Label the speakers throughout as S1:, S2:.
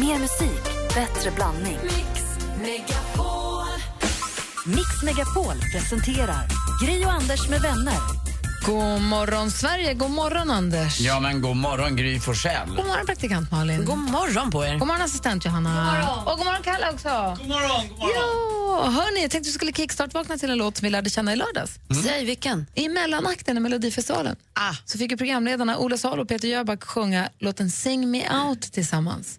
S1: Mer musik, bättre blandning.
S2: Mix Megapol.
S1: Mix Megapol presenterar Gri och Anders med vänner.
S3: God morgon, Sverige. God morgon, Anders.
S4: Ja, men god morgon Gry Forssell.
S3: God morgon, praktikant Malin.
S5: God morgon på er.
S3: God morgon, assistent Johanna. God morgon. Och god morgon, Kalle också.
S4: God morgon, god
S3: Ja, hörni, jag tänkte vi skulle kickstart-vakna till en låt som vi lärde känna i lördags.
S5: Säg vilken.
S3: I mellanakten i Melodifestivalen
S5: Ah.
S3: så fick ju programledarna Ola Salo och Peter Jöback sjunga låten Sing Me Out tillsammans.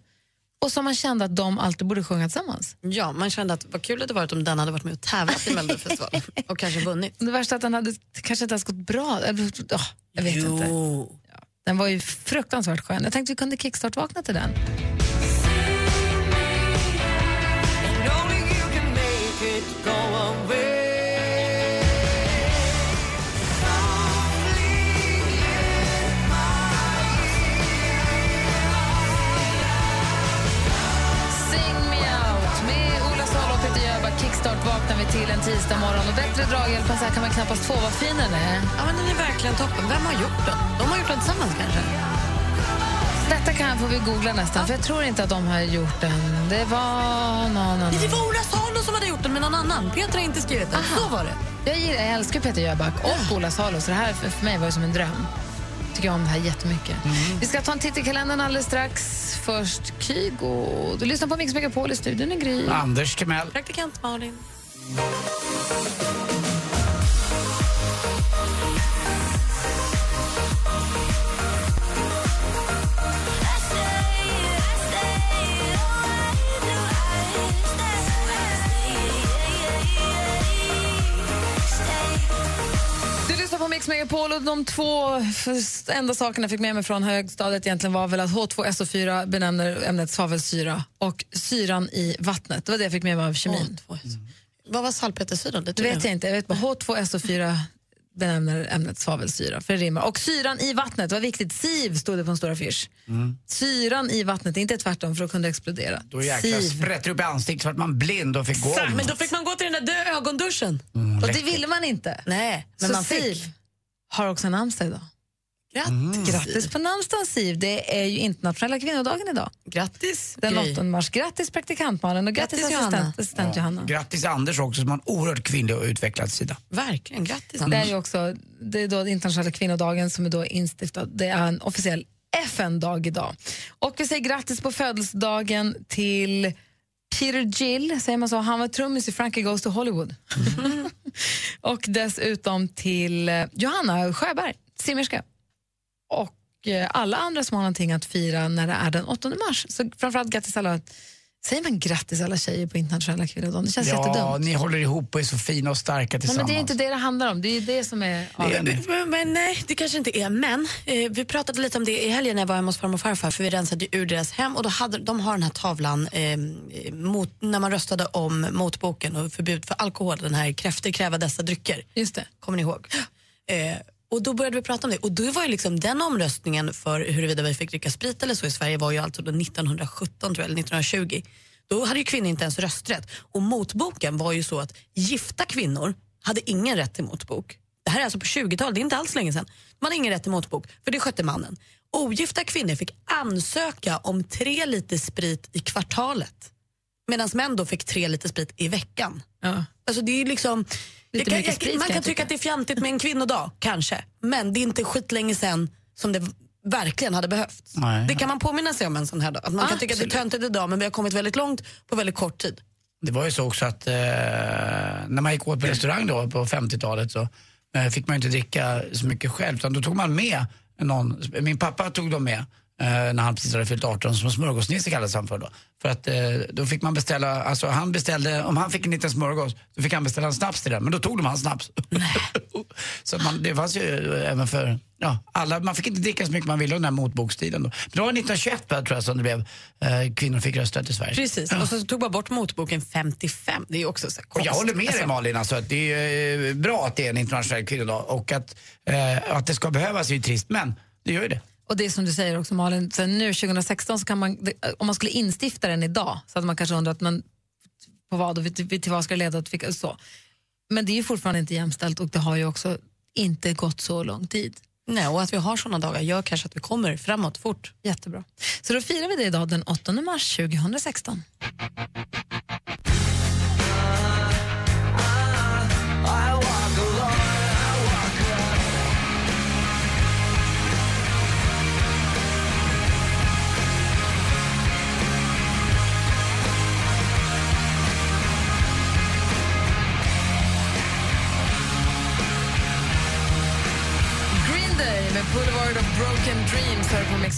S3: Och som man kände att de alltid borde sjunga tillsammans.
S5: Ja, man kände att vad kul det hade varit om den hade varit med och tävlat i Melodifestivalen och kanske vunnit.
S3: Det värsta är att den hade kanske inte ens gått bra. Åh, jag vet inte.
S5: Jo.
S3: Den var ju fruktansvärt skön. Jag tänkte vi kunde kickstart-vakna till den. Till en tisdag morgon. Och bättre draghjälp än så här kan man knappast få. Vad fin den är.
S5: Ja, men den är verkligen toppen. Vem har gjort den? De har gjort den tillsammans kanske?
S3: Detta kan får vi googla nästan, för jag tror inte att de har gjort den. Det var någon annan.
S5: Det var Ola Salo som hade gjort den med någon annan. Peter har inte skrivit den. Så var det.
S3: Jag, gillar, jag älskar Peter Jöback och Ola Salo, så det här för, för mig var ju som en dröm. Tycker om det här jättemycket. Vi ska ta en titt i kalendern alldeles strax. Först Kygo. Du lyssnar på Mix Megapol i studion i Gry.
S4: Anders Timell.
S5: Praktikant Malin.
S3: Du lyssnar på Mix Megapol och de två enda sakerna jag fick med mig från högstadiet egentligen var väl att H2SO4 benämner ämnet svavelsyra och syran i vattnet. Det var det jag fick med mig av kemin.
S5: Vad var salpetersyran? Det
S3: vet jag inte. Jag vet bara H2SO4 benämner ämnet svavelsyra, för det rimmar. Och syran i vattnet var viktigt. SIV stod det på en stor affisch. Syran i vattnet, inte tvärtom för att kunna explodera.
S4: Då jäklar sprätter upp i ansiktet så att man blind och fick gå om.
S5: Men då fick man gå till den där dö ögonduschen.
S3: Och det ville man inte.
S5: Nej, men
S3: Så
S5: man
S3: SIV har också namnsdag idag.
S5: Grattis.
S3: Grattis på namnsdagen SIV. Det är ju internationella kvinnodagen idag.
S5: Grattis,
S3: Den
S5: Gry.
S3: 8 mars. Grattis praktikantmalen och grattis,
S5: Grattis,
S3: assistent,
S5: Johanna.
S3: assistent Johanna.
S4: Grattis Anders också som har en oerhört kvinnlig och utvecklad sida.
S5: Verkligen, grattis.
S3: Det är ju också det är då internationella kvinnodagen som är då instiftad. Det är en officiell FN-dag idag. Och vi säger grattis på födelsedagen till Peter Gill, säger man så? Han var trummis i Frankie Goes to Hollywood. och dessutom till eh, Johanna Sjöberg, simmerska. Och eh, alla andra som har någonting att fira när det är den 8 mars. Så framförallt grattis alla Säger man grattis alla tjejer på internationella kvinnodagen? Det känns
S4: Ja,
S3: jättedumt.
S4: ni håller ihop och är så fina och starka
S3: Nej,
S4: tillsammans.
S3: men det är inte det det handlar om. Det är det som är...
S5: Men, men nej, det kanske inte är. Men eh, vi pratade lite om det i helgen när jag var hemma hos farmor och farfar för vi rensade ur deras hem och då hade, de har den här tavlan eh, mot, när man röstade om motboken och förbud för alkohol, den här kräftor kräva dessa drycker.
S3: Just det.
S5: Kommer ni ihåg? Eh, och då började vi prata om det och då var ju liksom den omröstningen för huruvida vi fick dricka sprit eller så i Sverige var ju alltså då 1917 tror jag, eller 1920. Då hade ju kvinnor inte ens rösträtt. Och motboken var ju så att gifta kvinnor hade ingen rätt till motbok. Det här är alltså på 20-talet, det är inte alls länge sedan. Man hade ingen rätt till motbok, för det skötte mannen. Ogifta kvinnor fick ansöka om tre liter sprit i kvartalet. Medan män då fick tre liter sprit i veckan.
S3: Ja.
S5: Alltså det är liksom...
S3: Lite
S5: jag,
S3: mycket sprit,
S5: man
S3: kan
S5: kan
S3: jag
S5: tycka
S3: tycka.
S5: att det är fjantigt med en kvinnodag, kanske. Men det är inte skitlänge sen som det verkligen hade behövts.
S4: Nej.
S5: Det kan man påminna sig om en sån här dag. Att man kan tycka att det är töntigt idag men vi har kommit väldigt långt på väldigt kort tid.
S4: Det var ju så också att eh, när man gick åt på restaurang då på 50-talet så eh, fick man inte dricka så mycket själv utan då tog man med någon, min pappa tog dem med när han precis hade fyllt 18 som smörgåsnisse kallades han för då. För att eh, då fick man beställa, alltså han beställde, om han fick en liten smörgås då fick han beställa en snaps till den men då tog de hans snaps. så man, det fanns ju eh, även för, ja, alla, man fick inte dricka så mycket man ville under den här motbokstiden då. Men det var 1921 tror jag som det blev, eh, kvinnor fick rösträtt i Sverige.
S5: Precis, och så tog man bort motboken 55. Det är ju också så här
S4: Och
S5: konst.
S4: jag håller med dig
S5: Alltså,
S4: Malin, alltså, att det är eh, bra att det är en internationell kvinnodag och att, eh, att det ska behövas är ju trist, men det gör ju det.
S3: Och det är som du säger också Malin, så nu 2016 så kan man, om man skulle instifta den idag så hade man kanske undrat men, på vad och till, vad ska det leda och så. Men det är fortfarande inte jämställt och det har ju också inte gått så lång tid.
S5: Nej, och att vi har såna dagar gör kanske att vi kommer framåt fort.
S3: Jättebra. Så då firar vi det idag den 8 mars 2016.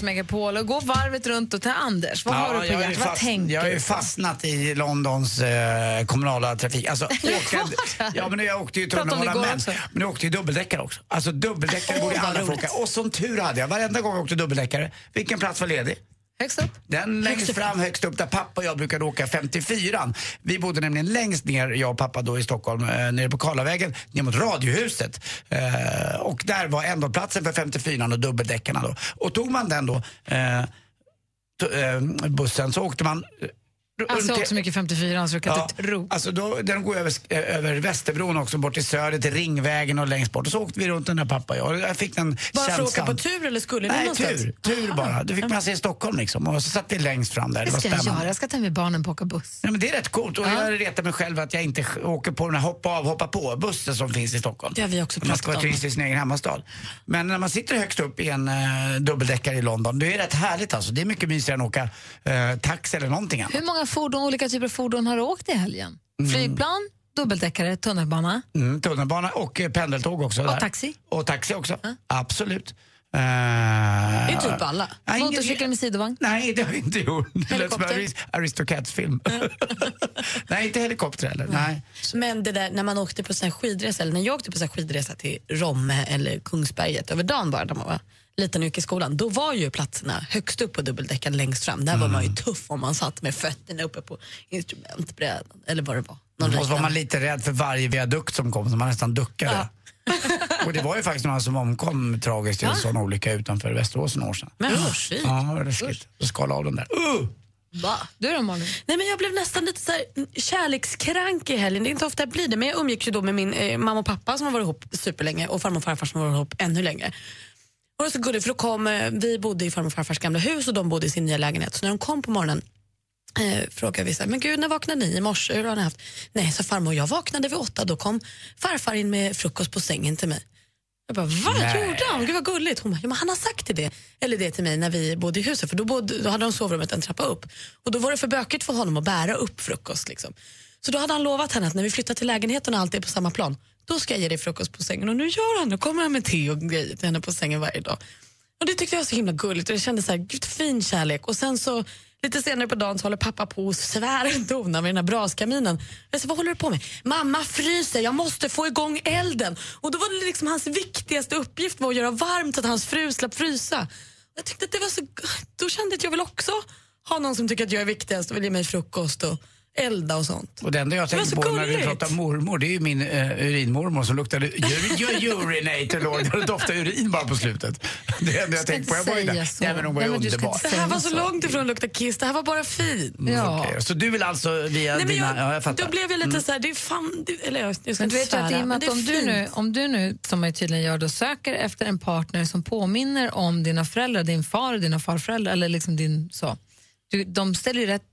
S3: Mix Megapol. Och gå varvet runt och till Anders. Vad har du på hjärtat? Vad tänker
S4: jag har ju fastnat i Londons eh, kommunala trafik. Alltså, åka, ja, men jag åkte ju tunnelbana, men,
S3: också.
S4: men jag åkte ju dubbeldäckare också. Alltså dubbeldäckare
S5: Åh,
S4: borde alla få åka. Och som tur hade jag, varenda gång jag åkte dubbeldäckare, vilken plats var ledig?
S3: Högst upp.
S4: Den längst fram, högst upp, där pappa och jag brukade åka 54 Vi bodde nämligen längst ner, jag och pappa då i Stockholm, eh, nere på Karlavägen, ner mot Radiohuset. Eh, och där var ändhållplatsen för 54 och dubbeldäckarna då. Och tog man den då, eh, eh, bussen, så åkte man
S3: Alltså
S4: runt-
S3: också mycket 54 så du kan inte tro.
S4: Alltså då, den går över, över Västerbron också, bort till Söder, till Ringvägen och längst bort. Och så åkte vi runt den där pappa och jag. Jag fick den
S5: Bara för att åka
S4: känslan.
S5: på tur eller skulle ni
S4: Nej,
S5: någonstans?
S4: tur. Tur bara. Du fick man se i Stockholm liksom. Och så satt vi längst fram där. Det
S3: Det
S4: var
S3: ska jag göra. Jag ska ta med barnen på åka buss.
S4: Ja, men det är rätt coolt och
S3: Ja.
S4: jag retar mig själv att jag inte åker på den här hoppa av, hoppa på bussen som finns i Stockholm.
S5: Det har vi också
S4: Man ska vara
S5: pratat om.
S4: turist i sin egen hemmastad. Men när man sitter högst upp i en uh, dubbeldäckare i London, det är rätt härligt alltså. Det är mycket mysigare än att åka eh, taxi eller någonting annat.
S3: Hur många fordon, olika typer av fordon har du åkt i helgen? Flygplan, dubbeldeckare, tunnelbana.
S4: Mm, tunnelbana och eh, pendeltåg också. där.
S3: taxi?
S4: Och taxi också, absolut. Uh,
S5: Det är typ alla.
S4: Nej,
S3: Motorcykel med sidovagn.
S4: Nej, det har vi inte gjort. Det lät som en
S5: Helikopter?
S4: Aris- Aristocats-film. nej, inte helikopter heller. Nej.
S5: Men det där när man åkte på sån här skidresa, eller när jag åkte på sån här skidresa till Romme eller Kungsberget över dagen bara när man var liten och gick i skolan, då var ju platserna högst upp på dubbeldäckaren längst fram. Där var man
S4: Mm.
S5: ju tuff om man satt med fötterna uppe på instrumentbrädan eller vad det var. Någon
S4: Och så var man lite rädd för varje viadukt som kom så man nästan duckade. och det var ju faktiskt några som omkom tragiskt i en sån olycka utanför Västerås några år sedan.
S5: Men usch, fy.
S4: Ja, det var läskigt. Så skala av den där. Uh!
S3: Va? Du då Malin?
S5: Nej, men jag blev nästan lite så här, mm, kärlekskrank i helgen. Det är inte ofta jag blir det, men jag umgicks ju då med min eh, mamma och pappa som har varit ihop superlänge och farmor och farfar som har varit ihop ännu längre. Och det var så gulligt för då kom, eh, vi bodde i farmor och farfars gamla hus och de bodde i sin nya lägenhet. Så när de kom på morgonen eh, frågade vi så här, men gud när vaknade ni i morse? Hur har ni haft? Nej, så farmor, jag vaknade vid åtta. Då kom farfar in med frukost på sängen till mig. Jag bara, va?
S4: Nej.
S5: Gjorde han? Gud vad gulligt. Hon bara, ja, men han har sagt det, det. Eller det till mig när vi bodde i huset. För då, bodde, då hade de sovrummet en trappa upp. Och då var det för bökigt för honom att bära upp frukost. Liksom. Så då hade han lovat henne att när vi flyttar till lägenheten och allt är på samma plan, då ska jag ge dig frukost på sängen. Och nu gör han det. kommer han med te och grejer till henne på sängen varje dag. Och Det tyckte jag var så himla gulligt och jag kände så här, gud fin kärlek. Och sen så lite senare på dagen så håller pappa på och svär och donar med den här braskaminen. Jag sa, vad håller du på med? Mamma fryser, jag måste få igång elden. Och då var det liksom hans viktigaste uppgift var att göra varmt så att hans fru slapp frysa. Jag tyckte att det var så, då kände jag att jag vill också ha någon som tycker att jag är viktigast och vill ge mig frukost och elda och sånt.
S4: Och det enda jag tänker på när vi pratar mormor, det är ju min uh, urinmormor som luktade ur- ur- urinator låg och doftade urin bara på slutet. Det är det enda jag tänker på. Jag var ju där. Nej, men hon var ju underbar.
S5: Det här var så
S3: så.
S5: långt ifrån att lukta kiss, det här var bara fint.
S3: Ja.
S4: Okej, Så du vill alltså via
S5: Nej, men
S4: dina...
S5: jag,
S4: ja, jag fattar.
S5: Då blev jag lite så här, det är fan, det, eller jag, jag ska
S3: Men du
S5: inte
S3: vet ju att i
S5: svära, men det är
S3: om du,
S5: fint.
S3: nu, om du nu, som man tydligen gör, då söker efter en partner som påminner om dina föräldrar, din far och dina farföräldrar, eller liksom din så. Du, de ställer ju rätt,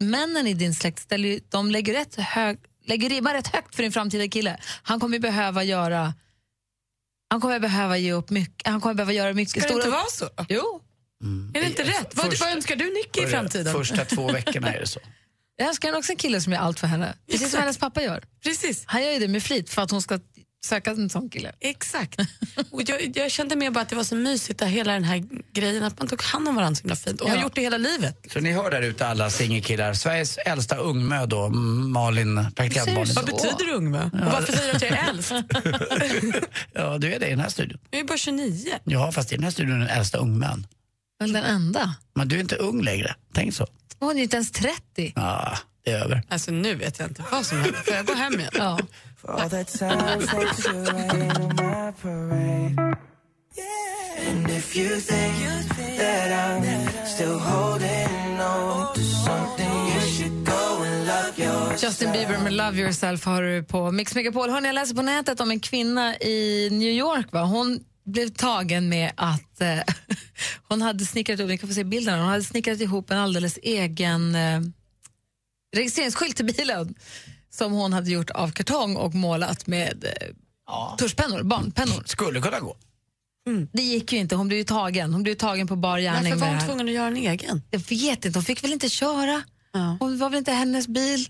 S3: männen i din släkt ställer de lägger, rätt hög, lägger ribban rätt högt för din framtida kille. Han kommer behöva göra han kommer behöva ge upp mycket. Han kommer behöva göra mycket
S5: Ska det
S3: stora...
S5: inte vara så?
S3: Jo,
S5: Är det inte rätt? Vad,
S4: Första-
S5: vad önskar du Nicky i framtiden?
S4: Första två veckorna är det så.
S3: jag önskar också en kille som gör allt för henne. Precis som hennes pappa gör.
S5: Precis.
S3: Han gör ju det med flit för att hon ska söka en sån kille.
S5: Exakt. Och jag, jag kände mer bara att det var så mysigt, hela den här grejen, att man tog hand om varandra så himla fint. Och
S3: Ja.
S5: har gjort det hela livet.
S4: Så ni hör där ute alla singelkillar. Sveriges äldsta ungmö då, Malin, praktikant Malin.
S5: Vad betyder ungmö? Och varför säger du att jag är äldst?
S4: Ja, du är det i den här studion.
S5: Jag är bara 29.
S4: Ja, fast i den här studion är den äldsta ungmön.
S3: Väl den enda.
S4: Men du är inte ung längre. Tänk så.
S3: Hon är inte ens 30.
S4: Ja, det är över.
S5: Alltså nu vet jag inte vad som händer. Får jag gå hem igen?
S3: Ja.
S6: For all the times that you rain on my parade. Yeah. And if you think you think that I'm that still holding on to something, you should go and love yourself.
S3: Justin Bieber med Love yourself har du på Mix Megapol. Hörrni, jag läser på nätet om en kvinna i New York. Va? Hon blev tagen med att eh, hon hade snickrat ihop, ni kan få se bilden, hon hade snickrat ihop en alldeles egen eh, registreringsskylt till bilen som hon hade gjort av kartong och målat med eh, tuschpennor, barnpennor.
S4: Skulle kunna gå.
S3: Det gick ju inte, hon blev ju tagen. Hon blev ju tagen på bar gärning
S5: Varför var hon tvungen att göra en egen?
S3: Jag vet inte, hon fick väl inte köra.
S5: Ja.
S3: Hon var väl inte hennes bil.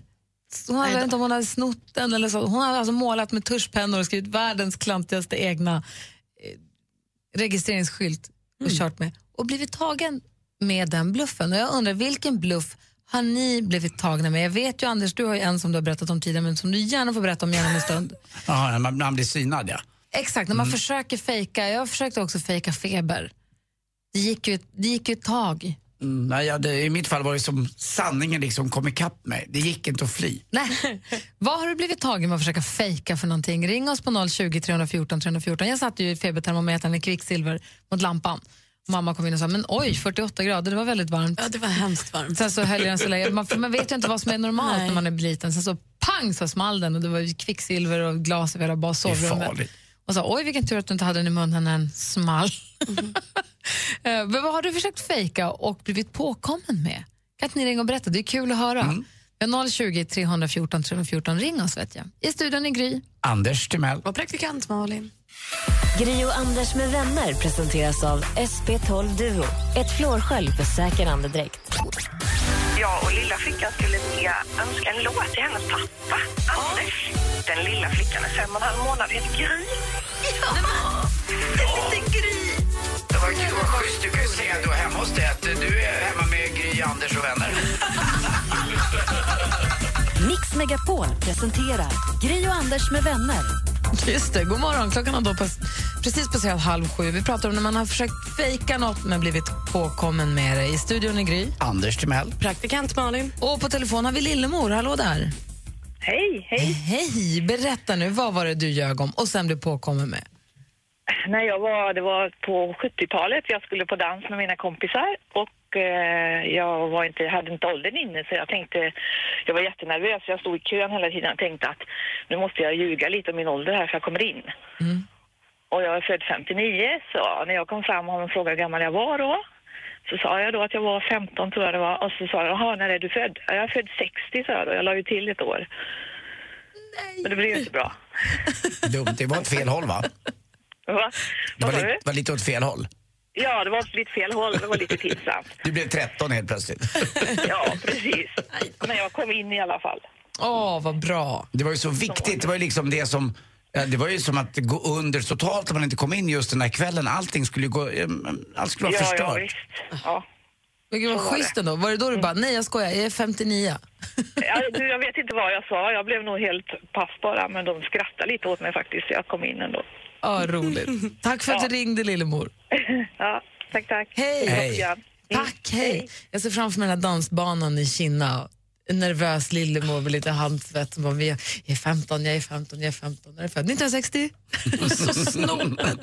S3: Hon hade
S5: Nej
S3: inte om hon hade snott den eller så. Hon hade alltså målat med tuschpennor och skrivit världens klantigaste egna eh, registreringsskylt och
S5: Mm.
S3: kört med. Och blivit tagen med den bluffen. Och jag undrar, vilken bluff har ni blivit tagna med? Jag vet ju Anders, du har ju en som du har berättat om tidigare men som du gärna får berätta om igen om en stund.
S4: Ja, man, man blir synad ja.
S3: Exakt, när man
S4: Mm.
S3: försöker fejka. Jag försökte också fejka feber. Det gick ju, det gick ju ett tag.
S4: Mm, nej, ja det, I mitt fall var det som sanningen liksom kom ikapp mig. Det gick inte att fly.
S3: Nej. Vad har du blivit tagen med att försöka fejka för någonting? Ring oss på 020 314 314. Jag satte ju febertermometern i kvicksilver mot lampan. Mamma kom in och sa, men oj, 48 grader, det var väldigt varmt.
S5: Ja, det var hemskt varmt.
S3: Sen så höll jag den så länge. Man, för man vet ju inte vad som är normalt
S5: Nej.
S3: när man är liten. Sen så pang så small den och det var ju kvicksilver och glas över hela sovrummet. Och sa, oj vilken tur att du inte hade den i munnen när den small. Eh, men vad har du försökt fejka och blivit påkommen med? Kan inte ni ringa och berätta? Det är kul att höra. Har 020 314 314. Ring oss vet jag. I studion i Gry.
S4: Anders Timell.
S5: Och praktikant Malin.
S1: Gri och Anders med vänner presenteras av SP12 Duo. Ett flårskölj för säker andedräkt.
S7: Jag och lilla flickan skulle vilja önska en låt till hennes pappa, Anders. Den lilla flickan är fem och en halv månad, heter Gry. Ja! Lite Gry.
S4: Det var kul, vad schysst. Du kan ju säga då hemma hos dig att du är hemma med Gry, Anders och vänner.
S1: Megapol presenterar Gri och Anders med vänner.
S3: Just det, god morgon. Klockan har då pass, precis passerat halv sju. Vi pratar om när man har försökt fejka något men blivit påkommen med det. I studion i Gry.
S4: Anders Timell.
S5: Praktikant Malin.
S3: Och på telefon har vi Lillemor. Hallå där.
S7: Hej, hej.
S3: Hej! Berätta nu, vad var det du ljög om och sen blev påkommen med?
S7: När jag var, det var på 70-talet, jag skulle på dans med mina kompisar och eh, jag var inte, hade inte åldern inne så jag tänkte, jag var jättenervös, jag stod i kön hela tiden och tänkte att nu måste jag ljuga lite om min ålder här så jag kommer in. Och jag är född 59 så när jag kom fram och hon frågade hur gammal jag var då så sa jag då att jag var 15 tror jag det var och så sa jag, jaha när är du född? "Ja, Jag är född 60 sa jag då, jag la ju till ett år. Men det blev ju inte bra.
S4: Dumt, det var åt fel håll va?
S7: Va?
S4: Det var, li-
S7: du?
S4: var lite åt fel håll.
S7: Ja, det var lite fel håll. Det var lite pinsamt.
S4: Du blev 13 helt plötsligt.
S7: Ja, precis. Men jag kom in i alla fall.
S3: Åh, vad bra.
S4: Det var ju så viktigt, det var ju liksom det som ja, det var ju som att gå under totalt om man inte kom in just den där kvällen. Allting skulle ju gå, allt skulle vara
S7: Ja, ja,
S4: förstört.
S7: visst. Ja.
S3: Men gud, vad schysst ändå. Var det då du bara, nej jag skojar, jag är 59.
S7: Ja, du, jag vet inte vad jag sa. Jag blev nog helt paff bara, men de skrattade lite åt mig faktiskt. så Jag kom in ändå.
S3: Ja, roligt. Tack för att
S7: Ja.
S3: du ringde Lillemor.
S7: Ja, tack, tack.
S3: Hej.
S4: Hej.
S3: Tack, hej. Jag ser framför mig den här dansbanan i Kina. En nervös Lillemor med lite handsvett. som bara, "Vi- Jag är 15, jag är 15, jag är 15. När är född? 1960? Så snopet.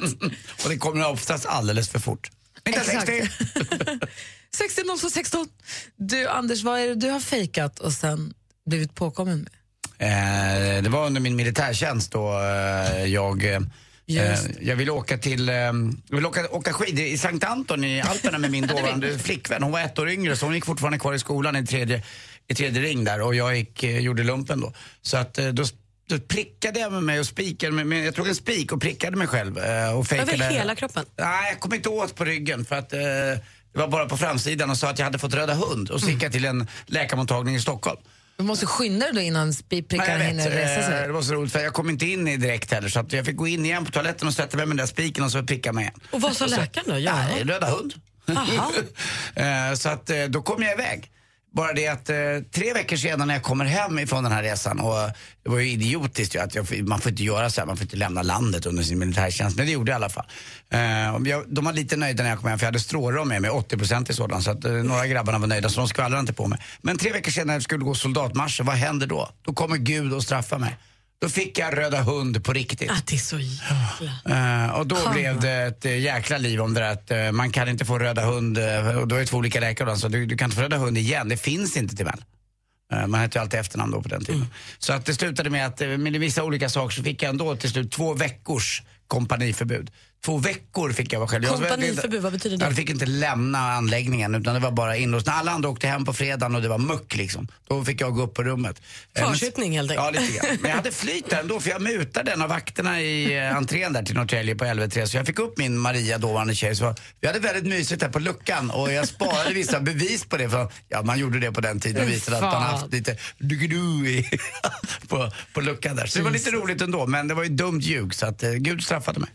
S4: Och det kommer oftast alldeles för fort. 1960!
S3: 60 02 16. Du Anders, vad är det du har fejkat och sen blivit påkommen med?
S4: Eh, det var under min militärtjänst då eh, jag eh,
S3: Just
S4: Eh, jag ville åka till, eh, jag ville åka, åka skidor i Sankt Anton i Alperna med min dåvarande flickvän. Hon var ett år yngre så hon gick fortfarande kvar i skolan i tredje, i tredje ring där och jag gick, eh, gjorde lumpen då. Så att då, då prickade jag med mig och spikade med, med, jag tog en spik och prickade mig själv. eh, Och fejkade.
S5: Över hela kroppen?
S4: Nej, jag kom inte åt på ryggen för att eh, det var bara på framsidan och sa att jag hade fått röda hund och så gick jag till en läkarmottagning i Stockholm.
S3: Du måste skynda dig då innan spi-
S4: Nej,
S3: prickarna
S4: jag vet,
S3: hinner resa
S4: eh,
S3: sig.
S4: det var så roligt för jag kom inte in i direkt heller så att jag fick gå in igen på toaletten och sätta mig med den där spiken och så pricka mig igen.
S5: Och vad sa läkaren då? Ja.
S4: Röda hund. Eh, så att eh, då kom jag iväg. Bara det att eh, tre veckor senare när jag kommer hem ifrån den här resan och det var ju idiotiskt ju att jag, man får inte göra så här, man får inte lämna landet under sin militärtjänst. Men det gjorde jag i alla fall. Eh, och jag, de var lite nöjda när jag kom hem för jag hade strålrom med mig, 80% i sådan. Så att eh, några grabbarna var nöjda så de skvallrade inte på mig. Men tre veckor senare när jag skulle gå soldatmarschen, vad händer då? Då kommer Gud och straffar mig. Då fick jag röda hund på riktigt.
S5: Att det är så jävla...
S4: Eh, och då blev det ett eh, jäkla liv om det där att eh, man kan inte få röda hund, eh, och då är det två olika läkare då, så du, du kan inte få röda hund igen, det finns inte till väl. Man hette ju alltid efternamn då på den tiden. Så att det slutade med att med vissa olika saker så fick jag ändå till slut två veckors kompaniförbud. Två veckor fick jag vara själv.
S5: Kompaniförbud, vad betyder det?
S4: Jag fick inte lämna anläggningen utan det var bara inlåst. När alla andra åkte hem på fredagen och det var muck liksom, då fick jag gå upp på rummet. Eh,
S5: Försittning helt
S4: Ja,
S5: enkelt.
S4: lite grann. Men jag hade flyt ändå för jag mutade en av vakterna i eh, entrén där till Norrtälje på LV3 så jag fick upp min Maria, dåvarande tjej. Så vi hade väldigt mysigt där på luckan och jag sparade vissa bevis på det för ja, man gjorde det på den tiden och visade att man haft lite i- på, på luckan där. Så det var lite roligt ändå men det var ju dumt ljug så att eh, Gud straffade mig.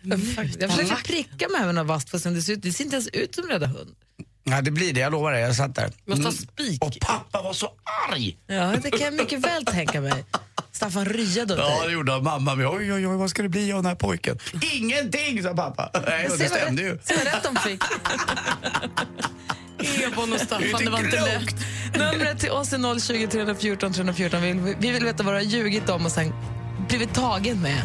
S3: Jag försöker pricka mig med någon vast fast det ser, ut, det ser inte ens ut som Röda hund.
S4: Ja det blir det, jag lovar det. Jag satt där.
S5: Måste ha
S4: Mm.
S5: spik.
S4: Och pappa var så arg!
S3: Ja, det kan jag mycket väl tänka mig. Staffan ryade åt
S4: Ja,
S3: dig.
S4: det gjorde han. Mamma med. Oj, oj, oj, vad ska det bli av den här pojken? Ingenting, sa pappa. Nej, och det
S3: Se vad-
S4: stämde ju.
S3: Se vad rätt de fick.
S5: Ebon och Staffan, det var inte lätt.
S3: Numret till oss är 020 314 314. Vi vill, vi vill veta vad du har ljugit om och sen blivit tagen med.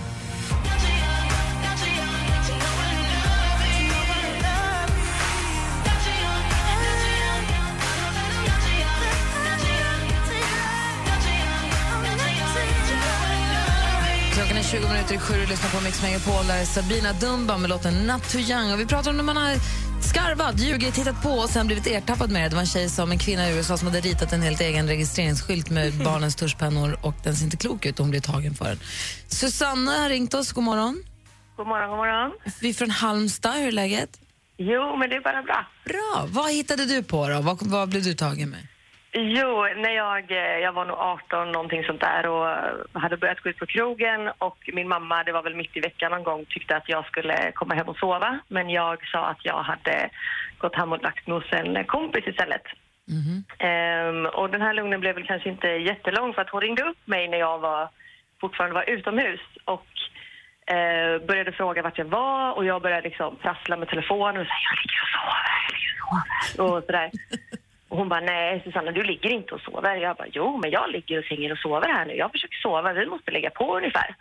S3: 20 minuter i sju och lyssnar på Mix Megapol där Sabina Dumba med låten Not Too Young. Och vi pratar om när man har skarvat, ljugit, hittat på och sen blivit ertappad med det. Det var en tjej som, en kvinna i USA som hade ritat en helt egen registreringsskylt med barnens tuschpennor och den ser inte klok ut och hon blev tagen för den. Susanna har ringt oss, god morgon.
S7: God morgon, god morgon.
S3: Vi är från Halmstad, hur är läget?
S7: Jo, men det är bara bra.
S3: Bra. Vad hittade du på då? Vad, vad blev du tagen med?
S7: Jo, när jag, eh, jag var nog 18 någonting sånt där och eh, hade börjat gå ut på krogen och min mamma, det var väl mitt i veckan någon gång, tyckte att jag skulle komma hem och sova. Men jag sa att jag hade gått hem och lagt mig hos en kompis istället. Ehm, och den här lugnen blev väl kanske inte jättelång för att hon ringde upp mig när jag var, fortfarande var utomhus och eh, började fråga vart jag var och jag började liksom prassla med telefonen och säga jag ligger och sover, jag ligger och sover och sådär. Och hon bara, nej Susanna du ligger inte och sover. Jag bara, jo men jag ligger och hänger och sover här nu. Jag försöker sova, vi måste lägga på ungefär.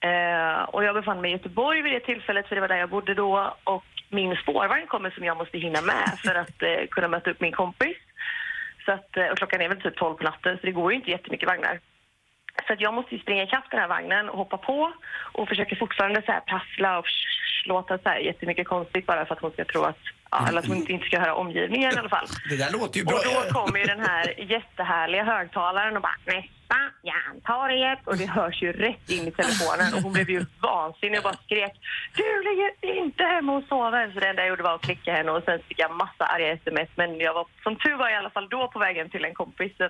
S7: Eh, och jag befann mig i Göteborg vid det tillfället för det var där jag bodde då och min spårvagn kommer som jag måste hinna med för att eh, kunna möta upp min kompis. Så att, eh, och klockan är väl typ 12 på natten så det går ju inte jättemycket vagnar. Så att jag måste ju springa ikapp den här vagnen och hoppa på och försöker fortfarande så här prassla och låta så här jättemycket konstigt bara för att hon ska tro att, ja, eller att hon inte, ska höra omgivningen i alla fall.
S4: Det där låter ju bra.
S7: Och då kommer ju den här jättehärliga högtalaren och bara nästa Järntorget och det hörs ju rätt in i telefonen och hon blev ju vansinnig och bara skrek Du ligger inte hemma och sover! Så det enda jag gjorde var att klicka henne och sen fick jag massa arga sms men jag var som tur var i alla fall då på vägen till en kompis så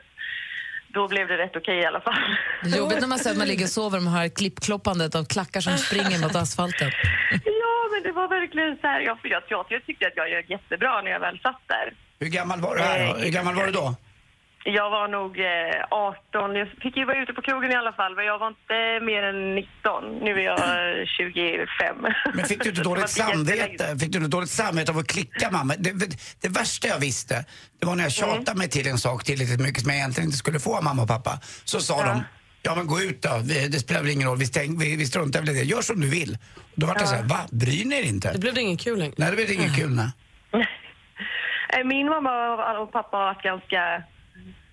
S7: då blev det rätt okej i alla fall.
S3: Det är jobbigt när man säger att man ligger och sover och man hör klippkloppandet av klackar som springer mot asfalten.
S7: Ja, men det var verkligen så här. Jag, jag, jag, jag tyckte att jag gör jättebra när jag väl satt där.
S4: Hur gammal var du här då? Hur gammal var du då?
S7: Jag var nog eh, 18. Jag fick ju vara ute på krogen i alla fall, men jag var inte mer än 19. Nu är jag eh, 25.
S4: Men fick du inte dåligt samvete? Fick du inte dåligt samvete av att klicka mamma? Det, det, värsta jag visste, det var när jag
S7: Mm.
S4: tjatade mig till en sak tillräckligt mycket som jag egentligen inte skulle få av mamma och pappa. Så sa de, ja men gå ut då, vi, det spelar väl ingen roll, vi, stäng, vi, vi struntar väl i det, gör som du vill. Och då var det så här, va? Bryr ni er inte?
S5: Det blev det inget kul längre.
S4: Nej, det blev inget kul nej.
S7: Eh, Min mamma och pappa har varit ganska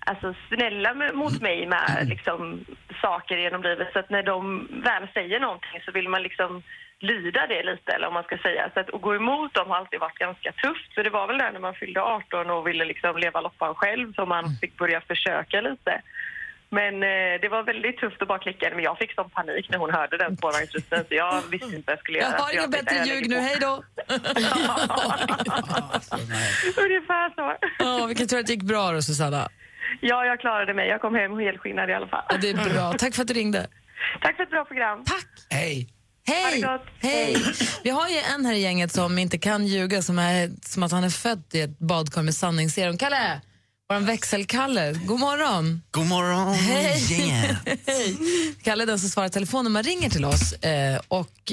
S7: alltså, snälla mot mig med liksom, saker genom livet. Så att när de väl säger någonting så vill man liksom lyda det lite, eller om man ska säga. Så att, att gå emot dem har alltid varit ganska tufft. Så det var väl där när man fyllde 18 och ville liksom leva loppan själv som man fick börja försöka lite. Men eh, det var väldigt tufft att bara klicka. Men jag fick sån panik när hon hörde den spårvagnsrösten så jag visste inte vad jag skulle
S3: Jag
S7: göra.
S3: har
S7: Så
S3: inget bättre
S7: jag
S3: ljug nu, hej då!
S7: Ungefär så.
S3: Ja, vilken tur att det gick bra då, Susanna.
S7: Ja, jag klarade mig. Jag kom hem helskinnad i alla fall.
S3: Ja, det är bra. Tack för att du ringde.
S7: Tack för ett bra program.
S3: Tack!
S4: Hej.
S3: Hej! Hej! Vi har ju en här i gänget som inte kan ljuga, som är som att han är född i ett badkar med sanningsserum. Kalle! Vår växelkalle. God morgon!
S8: God morgon,
S3: Hej!
S8: gänget.
S3: Hej! Kalle är den som svarar telefon när man ringer till oss. Eh, och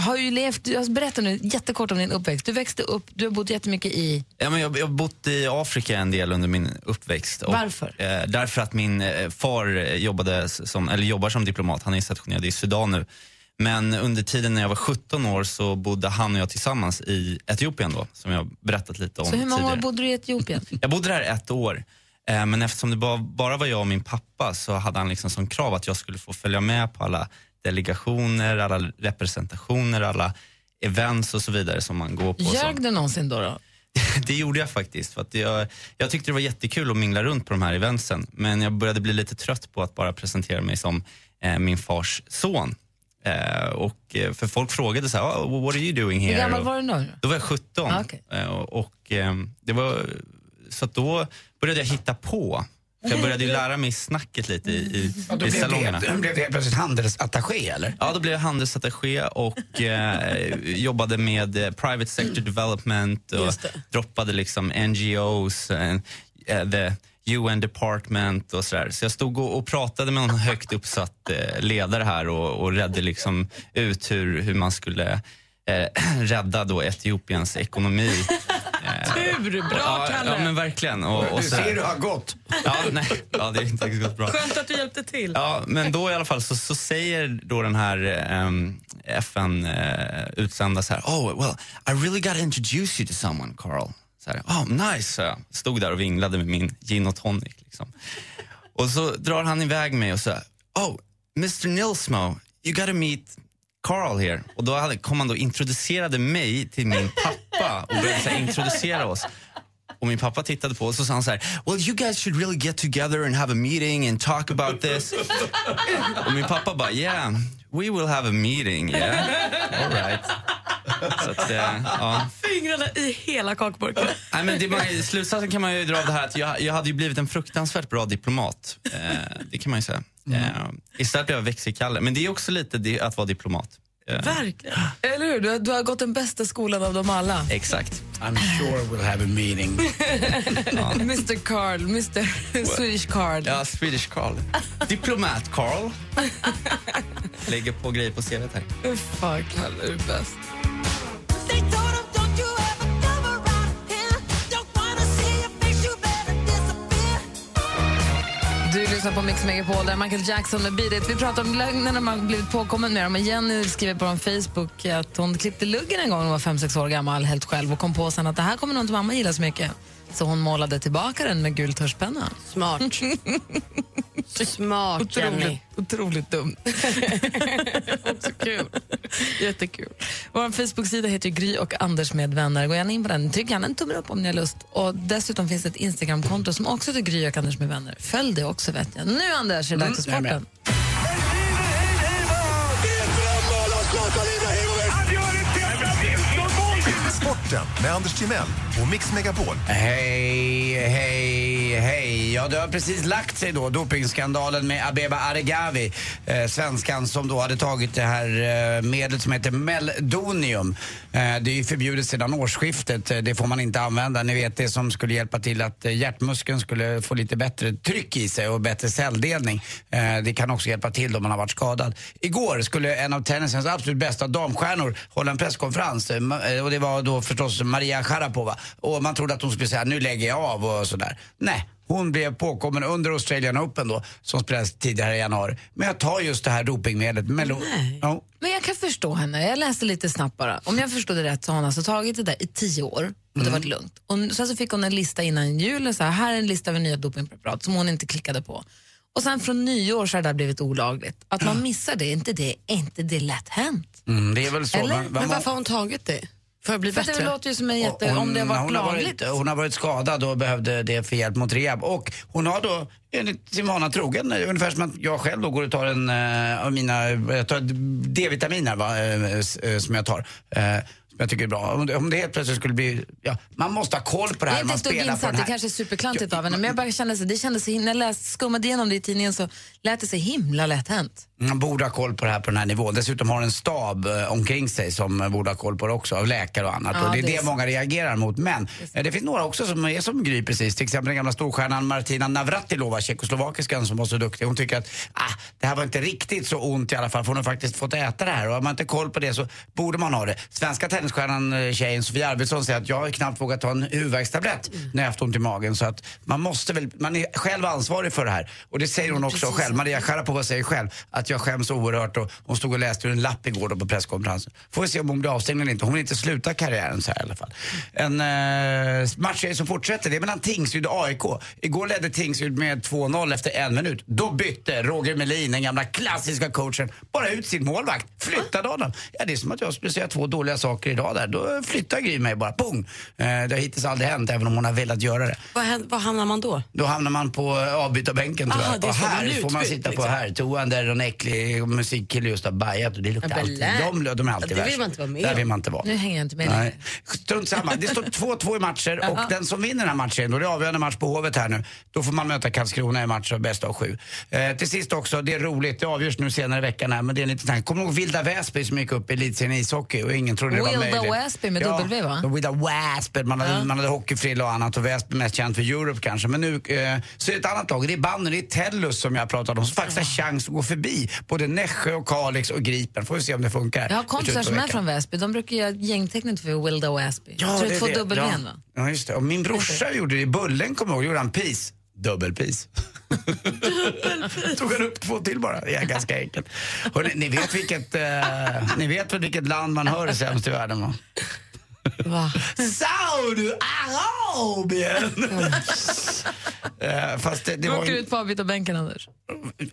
S3: har ju levt, alltså berätta nu jättekort om din uppväxt. Du växte upp, du har bott jättemycket i...
S8: Ja, men jag, jag har bott i Afrika en del under min uppväxt. Och,
S3: Varför?
S8: Eh, därför att min eh, far jobbade som, eller jobbar som diplomat. Han är stationerad i Sudan nu. Men under tiden när jag var 17 år så bodde han och jag tillsammans i Etiopien då, som jag berättat lite om
S3: Så hur många år
S8: tidigare.
S3: bodde du i Etiopien?
S8: Jag bodde där ett år. Eh, Men eftersom det bara, bara var jag och min pappa så hade han liksom som krav att jag skulle få följa med på alla delegationer, alla representationer, alla events och så vidare som man går på.
S3: Ljög du någonsin då? då?
S8: Det gjorde jag faktiskt. För jag, jag tyckte det var jättekul att mingla runt på de här eventsen. Men jag började bli lite trött på att bara presentera mig som eh, min fars son. Eh, och, eh, för folk frågade så här, oh, what are you doing here?
S3: Hur gammal
S8: Och-
S3: var du då?
S8: Då var jag 17.
S3: Ah, okej.
S8: Eh, och, och, ehm, det var, så att då började jag hitta på. Jag började ju lära mig snacket lite i, i,
S4: Ja, då
S8: i
S4: blev
S8: salongerna.
S4: det, då blev det plötsligt handelsattaché eller?
S8: Ja, då blev jag handelsattaché och eh, jobbade med eh, private sector development och droppade liksom NGOs, eh, eh, the UN department och sådär. Så jag stod och, pratade med en högt uppsatt eh, ledare här och, och redde liksom ut hur, hur man skulle eh, rädda då Etiopiens ekonomi. Eh,
S5: Tur! Bra,
S8: ja,
S5: Kalle!
S8: ja, men verkligen. Och, och
S4: Du ser hur det har gått.
S8: Ja, nej, ja, det har inte riktigt gått bra.
S5: Skönt att du hjälpte till.
S8: Ja, men då i alla fall så, så säger då den här um, FN-utsända så här, oh well, I really gotta introduce you to someone, Carl. Så här, oh nice, jag. Stod där och vinglade med min gin och tonic. Liksom. Och så drar han iväg mig och så oh, Mr Nilsmo, you gotta meet Carl here. Och då hade, kom han då och introducerade mig till min pappa och började så här, introducera oss. Och min pappa tittade på oss och sa han så här, well you guys should really get together and have a meeting and talk about this. och min pappa bara, yeah, we will have a meeting, yeah, all right. Så att, eh, ja.
S5: Fingrarna i hela kakburken.
S8: Nej, men det man, slutsatsen kan man ju dra av det här att jag, jag hade ju blivit en fruktansvärt bra diplomat. Eh, det kan man ju säga. Eh, istället blev jag växelkalle. Men det är också lite det, att vara diplomat.
S5: Verkligen.
S3: Eller hur? Du har, du har gått den bästa skolan av dem alla.
S8: exakt.
S4: I'm sure we'll have a meeting.
S3: Mr Carl, Mr Swedish Carl.
S8: Ja, Swedish Carl. Diplomat Carl. Lägger på grejer på CVt här.
S3: Fan, Kalle, du är bäst. Lyssnar på Mix Megapol, där Michael Jackson med Beat It. Vi pratar om lögner när man blivit påkommen med dem. Jenny skriver på Facebook att hon klippte luggen en gång när hon var fem sex år gammal helt själv och kom på sen att det här kommer nog inte mamma gilla så mycket. Så hon målade tillbaka den med gul tuschpenna.
S5: Smart. Smart, Jenny.
S3: Otroligt, dumt. Också kul. Jättekul. Vår Facebook-sida heter Gry och Anders med vänner. Gå gärna in på den. Tryck gärna en tumme upp om ni har lust. Och dessutom finns ett Instagramkonto som också heter Gry och Anders med vänner. Följ det också vet jag. Nu Anders är det dags för
S4: Mm,
S3: sporten.
S9: Sporten med Anders Timell på Mix Megapol.
S4: Hej, hej, hej. Ja, det har precis lagt sig då, dopingskandalen med Abeba Aregawi, eh, svenskan som då hade tagit det här eh, medlet som heter Meldonium. Eh, det är ju förbjudet sedan årsskiftet, eh, det får man inte använda. Ni vet det som skulle hjälpa till att eh, hjärtmuskeln skulle få lite bättre tryck i sig och bättre celldelning. Eh, det kan också hjälpa till om man har varit skadad. Igår skulle en av tennisens absolut bästa damstjärnor hålla en presskonferens eh, och det var då förstås Maria Sharapova. Och man trodde att hon skulle säga nu lägger jag av och sådär. Nej. Hon blev påkommen under Australian Open då, som spelades tidigare i januari, med att ta just det här dopingmedlet. Melo- ja.
S3: Men jag kan förstå henne. Jag läste lite snabbt bara. Om jag förstod det rätt så har hon alltså tagit det där i tio år och det var lugnt. Och sen så fick hon en lista innan jul, så här, här är en lista över nya dopingpreparat som hon inte klickade på. Och sen från nyår så har det där blivit olagligt. Att man missar det, är inte det, inte det lätt hänt?
S4: Mm, det är väl så.
S3: Eller?
S4: Man- man-
S5: Men varför har hon tagit det? För att bli
S3: För att det
S5: bättre?
S3: låter ju som en jätte...
S4: Hon-
S3: om det har varit
S4: hon
S3: lagligt.
S4: Varit, hon har varit skadad och behövde det för hjälp mot rehab. Och hon har då enligt sin vana trogen, ungefär som att jag själv då går och tar en eh, av mina, jag tar D-vitaminer va, eh, eh, som jag tar. som jag tycker är bra. Om det, om det helt plötsligt skulle bli, ja, man måste ha koll på det
S3: Jag
S4: här.
S3: är inte
S4: Man
S3: insatt, det kanske är superklantigt av henne, men jag bara kände så, det kändes, när jag läste, skummade igenom det i tidningen så lät det så himla lätt hänt.
S4: Man borde ha koll på det här på den här nivån. Dessutom har en stab eh, omkring sig som eh, borde ha koll på det också, av läkare och annat.
S3: Ja,
S4: och det är
S3: det
S4: det,
S3: är
S4: många reagerar mot. Men eh, det finns några också som är som Gry precis. Till exempel den gamla storstjärnan Martina Navratilova, tjeckoslovakiskan som var så duktig. Hon tycker att ah, det här var inte riktigt så ont i alla fall, för hon har faktiskt fått äta det här. Och har man inte koll på det så borde man ha det. Svenska tennisstjärnan tjejen Sofia Arvidsson säger att jag har knappt vågat ta en huvudvärkstablett när jag haft ont i magen. Så att man måste väl, man är själv ansvarig för det här. Och det säger hon också själv. Maria Sharapova säger själv att jag skäms oerhört och hon stod och läste ur en lapp igår då på presskonferensen. Får vi se om hon blir avstängd eller inte. Hon vill inte sluta karriären så här i alla fall. En eh, matchserie som fortsätter, det är mellan Tingsryd och AIK. Igår ledde Tingsryd med 2-0 efter en minut. Då bytte Roger Melin, den gamla klassiska coachen, bara ut sin målvakt. Flyttade honom. Ja, det är som att jag skulle säga två dåliga saker idag där. Då flyttar Gry mig bara, pung. Eh, det har hittills aldrig hänt, även om hon har velat göra det.
S5: Vad, vad hamnar man då?
S4: Då hamnar man på eh, avbytarbänken tror
S5: Aha,
S4: jag. Och här får man sitta på
S5: liksom.
S4: här. Toan där och äcklig musikkille just har bajat och det luktar
S5: Ja,
S4: alltid. De, de är alltid
S5: Ja, det vill
S4: värst.
S5: man inte vara med
S4: Där vill man inte vara.
S3: Nu hänger jag inte med
S4: Nej. Strunt samma. Det står 2-2 i matcher och den som vinner den här matchen, då är det avgörande match på Hovet här nu, då får man möta Karlskrona i match av bästa av sju. Eh, till sist också, det är roligt, det avgörs nu senare i veckan här, men det är en liten tanke. Kommer du ihåg Vilda Väsby som gick upp i elitserien i ishockey och ingen trodde det var
S3: Wilda
S4: möjligt?
S3: Väsby med
S4: ja,
S3: W, va?
S4: Wilda Väsby, man hade, man hade hockeyfrilla och annat och Väsby mest känt för Europe kanske. Men nu eh, så är det ett annat lag, det är banden, det är Tellus som jag pratade om, som faktiskt har chans att gå förbi både Nässjö och Kalix och Gripen. Får vi se om det funkar.
S3: Jag har kompisar som är från Väsby. De brukar göra gängtecknet för Wilda Väsby. jag tror det två dubbel
S4: ja. Ja, just det. Och min brorsa gjorde det i Bullen, kommer jag ihåg, gjorde han pis. Dubbelpis. Tog han upp två till bara. Det är ganska enkelt. Hörrni, ni vet vilket, eh, ni vet väl vilket land man hör är sämst i världen va?
S5: Va?
S4: Saudiarabien! Eh, fast det, det
S3: Du
S4: var
S3: åker
S4: ju...
S3: ut på avbytarbänken, Anders.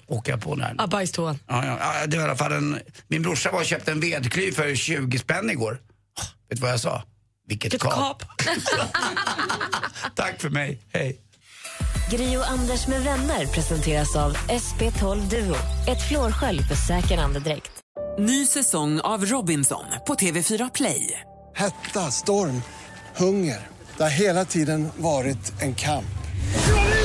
S4: Åker jag på den här?
S5: Ah, bajstoan.
S4: Ja, ja, det var i alla fall en, min brorsa var och köpte en vedklyv för 20 spänn igår. Oh, vet du vad jag sa? Vilket kap.
S5: kap.
S4: Tack för mig, hej.
S1: Gri och Anders med vänner presenteras av SP12 Duo. Ett flårskölj för säker andedräkt.
S10: Ny säsong av Robinson på TV4 Play.
S11: Hetta, storm, hunger. Det har hela tiden varit en kamp.